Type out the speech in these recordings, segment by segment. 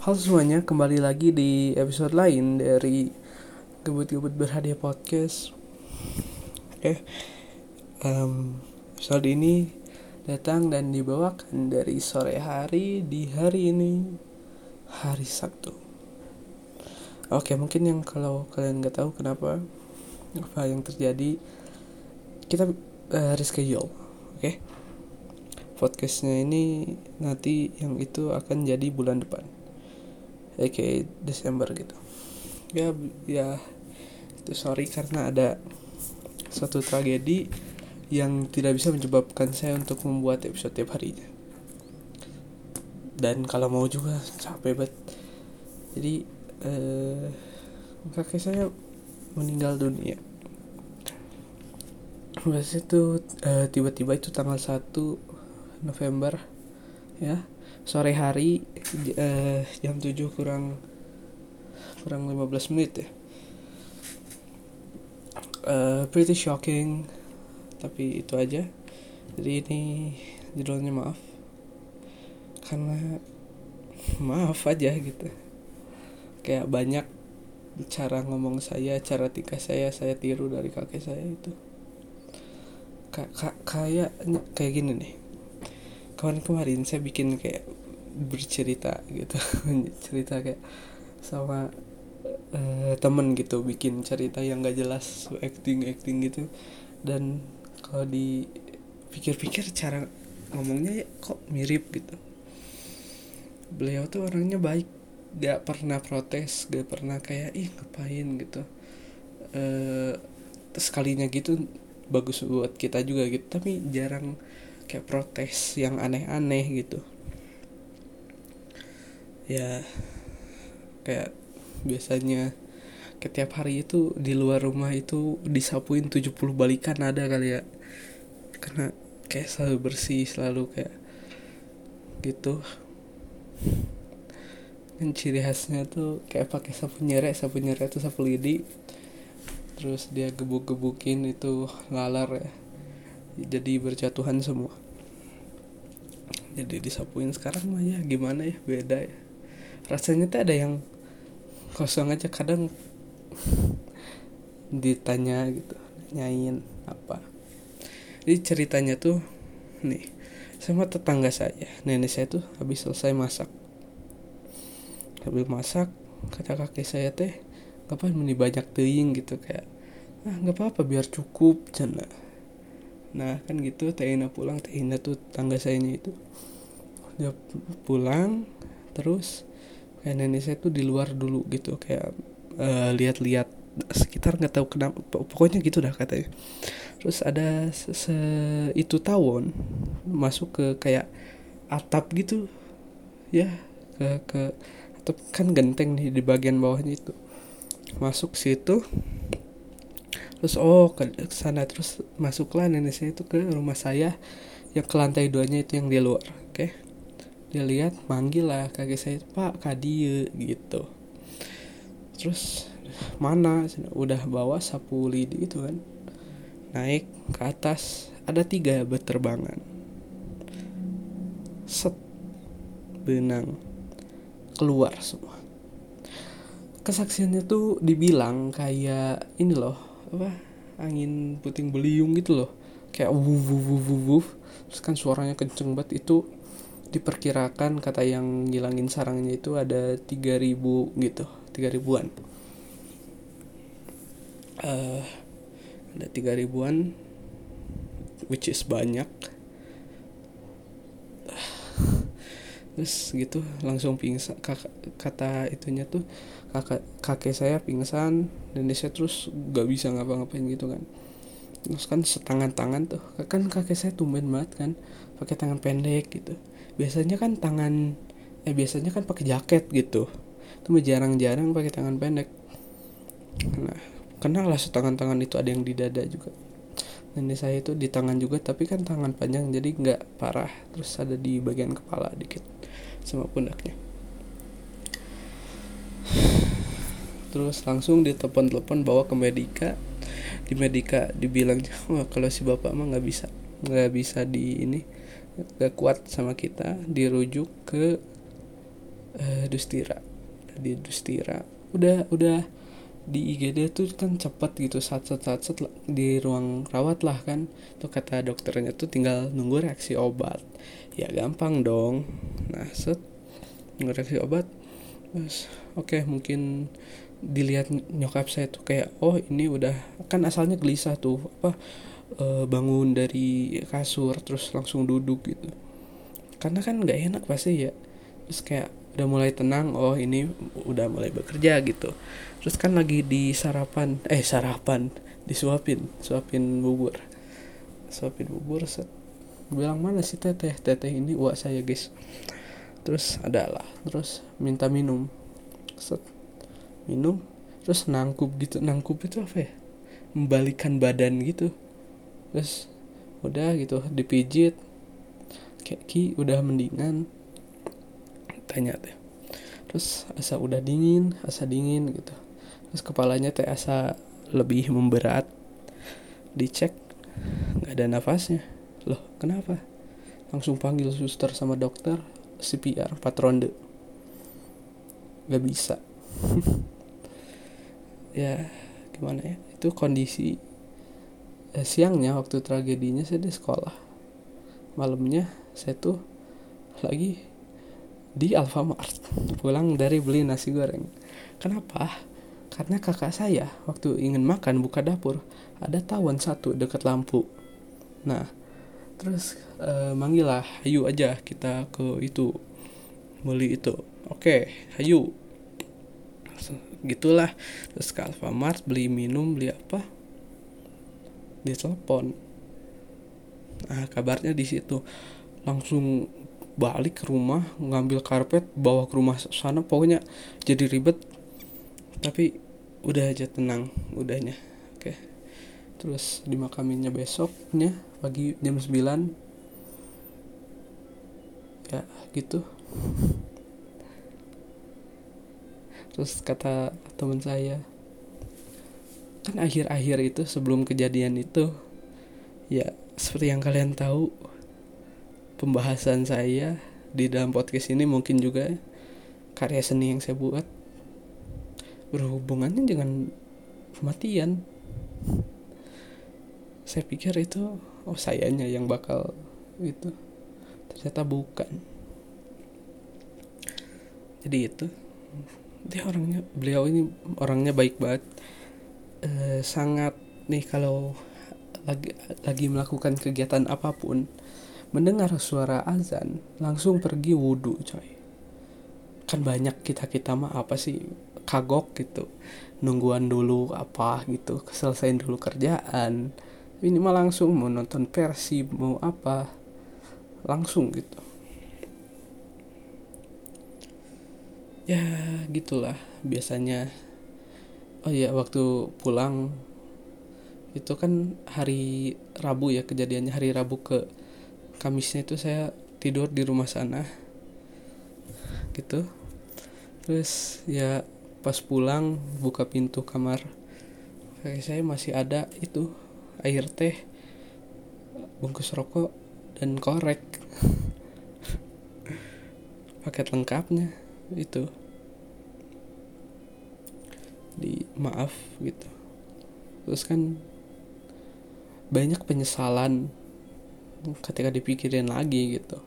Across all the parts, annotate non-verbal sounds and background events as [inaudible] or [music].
Halo semuanya, kembali lagi di episode lain dari Gebut-Gebut Berhadiah Podcast. Oke, em, episode ini datang dan dibawakan dari sore hari di hari ini Hari Sabtu. Oke, mungkin yang kalau kalian nggak tahu kenapa Apa yang terjadi Kita uh, reschedule, oke? Podcastnya ini nanti yang itu akan jadi bulan depan aka Desember gitu. Ya ya itu sorry karena ada suatu tragedi yang tidak bisa menyebabkan saya untuk membuat episode tiap harinya. Dan kalau mau juga capek banget. Jadi eh, kakek saya meninggal dunia. Biasanya itu eh, tiba-tiba itu tanggal 1 November ya sore hari uh, jam 7 kurang kurang 15 menit ya. Uh, pretty shocking tapi itu aja. Jadi ini judulnya maaf. Karena [laughs] maaf aja gitu. Kayak banyak cara ngomong saya cara tingkah saya saya tiru dari kakek saya itu. Kayak kayak gini nih kemarin-kemarin saya bikin kayak bercerita gitu. [laughs] Cerita kayak sama uh, temen gitu bikin cerita yang gak jelas acting acting gitu. Dan kalau dipikir-pikir cara ngomongnya ya kok mirip gitu. Beliau tuh orangnya baik gak pernah protes gak pernah kayak ih ngapain? gitu. Uh, sekalinya gitu bagus buat kita juga gitu. Tapi jarang kayak protes yang aneh-aneh gitu. Ya kayak biasanya setiap hari itu di luar rumah itu disapuin 70 balikan ada kali ya. Karena kayak selalu bersih selalu kayak gitu. Dan ciri khasnya tuh kayak pakai sapu nyerek sapu nyerek itu sapu lidi. Terus dia gebuk-gebukin itu lalar ya jadi berjatuhan semua. Jadi disapuin sekarang mah ya gimana ya beda ya. Rasanya tuh ada yang kosong aja kadang [laughs] ditanya gitu nyain apa. Jadi ceritanya tuh nih sama tetangga saya nenek saya tuh habis selesai masak. Habis masak kata kakek saya teh ngapain meni banyak teing? Gitu kayak ah nggak apa-apa biar cukup cina nah kan gitu Tehina pulang Tehina tuh tangga sayanya itu. Dia pulang terus kayak nenek saya tuh di luar dulu gitu kayak uh, lihat-lihat sekitar nggak tahu kenapa pokoknya gitu dah katanya. Terus ada se, -se itu tawon masuk ke kayak atap gitu ya ke ke atap kan genteng nih di bagian bawahnya itu. Masuk situ terus oh ke sana. Terus masuklah nenek saya itu ke rumah saya yang ke lantai duanya itu yang di luar oke? Okay? dia lihat manggil lah kakek saya pak kadie gitu. Terus mana? Udah bawa sapu lidi itu kan. Naik ke atas ada tiga berterbangan. Set benang keluar semua. Kesaksiannya tuh dibilang kayak ini loh apa angin puting beliung gitu loh. Kayak wuh wuh wuh wuh terus kan suaranya kenceng banget. Itu diperkirakan kata yang ngilangin sarangnya itu ada 3000 gitu 3000 ribuan. Uh, ada 3000 ribuan which is banyak terus gitu langsung pingsan kata itunya tuh kakak kakek saya pingsan dan dia terus gak bisa ngapa-ngapain gitu kan. Terus kan setangan tangan tuh kan kakek saya tumben banget kan pakai tangan pendek gitu. Biasanya kan tangan eh biasanya kan pakai jaket gitu. Itu jarang-jarang pakai tangan pendek. Nah kenal lah setangan tangan itu ada yang di dada juga. Nenek saya itu di tangan juga tapi kan tangan panjang jadi nggak parah. Terus ada di bagian kepala dikit sama pundaknya. Terus langsung ditelepon-telepon bawa ke medika di medika dibilang wah kalau si bapak mah nggak bisa nggak bisa di ini nggak kuat sama kita dirujuk ke uh, Dustira. Di Dustira. Udah udah di IGD tuh kan cepet gitu saat, saat di ruang rawat lah kan. Tuh kata dokternya tuh tinggal nunggu reaksi obat. Ya gampang dong. Nah set nunggu reaksi obat. Terus oke okay, mungkin dilihat nyokap saya tuh kayak oh ini udah kan asalnya gelisah tuh apa e, bangun dari kasur terus langsung duduk gitu. Karena kan nggak enak pasti ya. Terus kayak udah mulai tenang oh ini udah mulai bekerja gitu. Terus kan lagi di sarapan eh sarapan disuapin suapin bubur. Suapin bubur set. Bilang mana sih teteh? Teteh ini uak saya guys. Terus adalah terus minta minum. Set. Minum terus nangkup gitu. Nangkup itu apa ya? Membalikan badan gitu. Terus udah gitu dipijit. Kayak ki udah mendingan tanya teh terus asa udah dingin asa dingin gitu. Terus kepalanya teh asa lebih memberat. Dicek nggak ada nafasnya. Loh kenapa? Langsung panggil suster sama dokter CPR 4 ronde nggak bisa. [laughs] Ya gimana ya? Itu kondisi eh, siangnya waktu tragedinya saya di sekolah. Malamnya saya tuh lagi di Alfamart. Pulang dari beli nasi goreng. Kenapa? Karena kakak saya waktu ingin makan buka dapur ada tawon satu dekat lampu. Nah terus uh, manggil lah ayo aja kita ke itu beli itu. Oke ayo gitulah. Terus ke Alfamart beli minum beli apa? Di telepon. Nah kabarnya di situ. Langsung balik ke rumah ngambil karpet bawa ke rumah sana pokoknya jadi ribet. Tapi udah aja tenang udahnya. Oke. Terus dimakaminnya besoknya pagi jam 9 ya gitu. Terus kata teman saya kan akhir-akhir itu sebelum kejadian itu ya seperti yang kalian tahu pembahasan saya di dalam podcast ini mungkin juga karya seni yang saya buat. Berhubungannya dengan kematian. Saya pikir itu oh sayanya yang bakal itu. Ternyata bukan. Jadi itu. Dia orangnya beliau ini orangnya baik banget. E, sangat nih kalau lagi lagi melakukan kegiatan apa pun mendengar suara azan langsung pergi wudhu coy. Kan banyak kita kita mah apa sih kagok gitu. Nungguan dulu apa gitu selesaiin dulu kerjaan. Ini mah langsung mau nonton versi mau apa langsung gitu. Ya gitulah biasanya. Oh ya waktu pulang itu kan hari Rabu ya kejadiannya hari Rabu ke Kamisnya itu saya tidur di rumah sana. Gitu. Terus ya pas pulang buka pintu kamar kayak saya masih ada itu air teh bungkus rokok dan korek. [laughs] Paket lengkapnya itu. Di maaf gitu. Terus kan banyak penyesalan ketika dipikirin lagi gitu.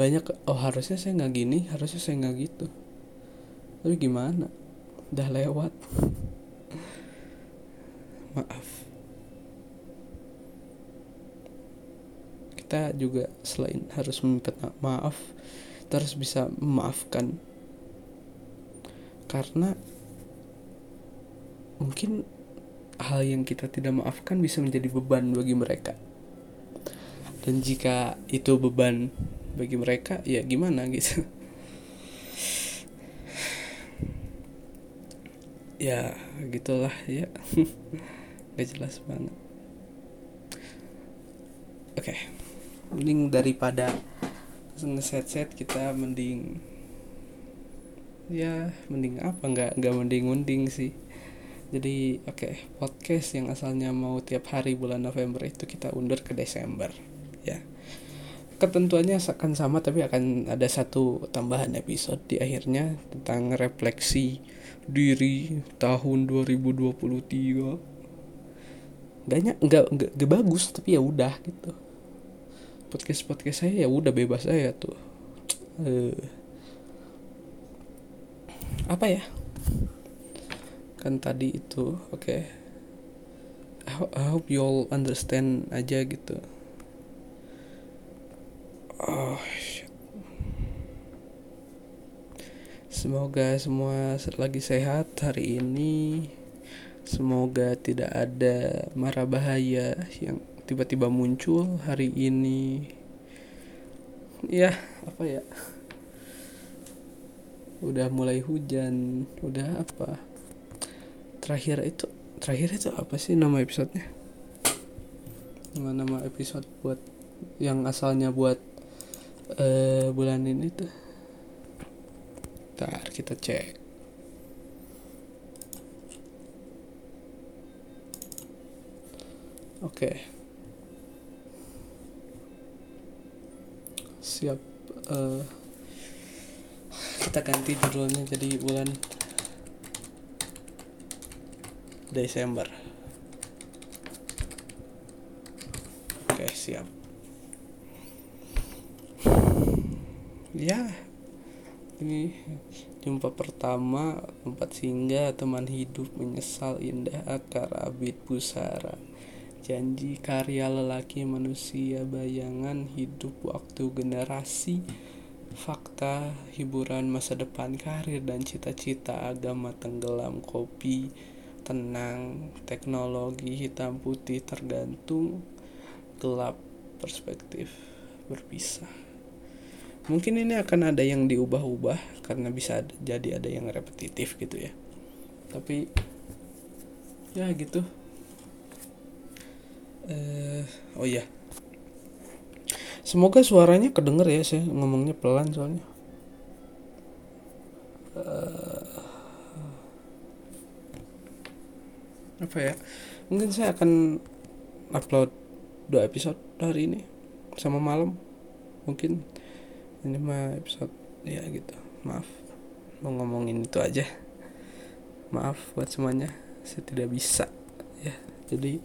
Banyak oh harusnya saya nggak gini harusnya saya nggak gitu. Tapi gimana? Udah lewat. [laughs] Maaf. Kita juga selain harus meminta maaf harus bisa memaafkan. Karena mungkin hal yang kita tidak maafkan bisa menjadi beban bagi mereka dan jika itu beban bagi mereka ya gimana gitu. [sighs] Ya gitulah ya. [laughs] Gak jelas banget. Oke. Okay. mending daripada ngeset-set kita mending ya mending apa? Nggak nggak mending mending sih. Jadi oke okay, podcast yang asalnya mau tiap hari bulan November itu kita undur ke Desember ya. Ketentuannya akan sama tapi akan ada satu tambahan episode di akhirnya tentang refleksi diri tahun 2023 banyak nggak nggak bagus tapi ya udah gitu. Podcast podcast saya ya udah bebas saya tuh. Uh, apa ya? Kan tadi itu oke. Okay. I hope you all understand aja gitu oh semoga semua lagi sehat hari ini. Semoga tidak ada mara bahaya yang tiba-tiba muncul hari ini. Ya apa ya? Udah mulai hujan udah apa? Terakhir itu terakhir itu apa sih nama episodenya? Nama nama episode buat yang asalnya buat uh, bulan ini tuh. Ntar kita cek. Oke. Okay. siap uh, kita ganti judulnya jadi bulan Desember. Oke siap ya ini jumpa pertama tempat singgah teman hidup menyesal indah akar abid pusara janji karya lelaki manusia bayangan hidup waktu generasi fakta, hiburan masa depan, karir dan cita-cita, agama tenggelam, kopi, tenang, teknologi hitam putih tergantung, gelap, perspektif, berpisah. Mungkin ini akan ada yang diubah-ubah karena bisa jadi ada yang repetitif gitu ya. Tapi ya gitu. Uh, oh iya. Semoga suaranya kedenger ya saya ngomongnya pelan soalnya. Uh, apa ya? Mungkin saya akan upload dua episode hari ini sama malam. Mungkin ini mah episode ya gitu. Maaf mau ngomongin itu aja. Maaf buat semuanya. Saya tidak bisa ya. Jadi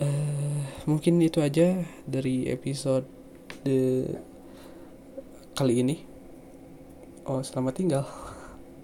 uh, mungkin itu aja dari episode kali ini oh selamat tinggal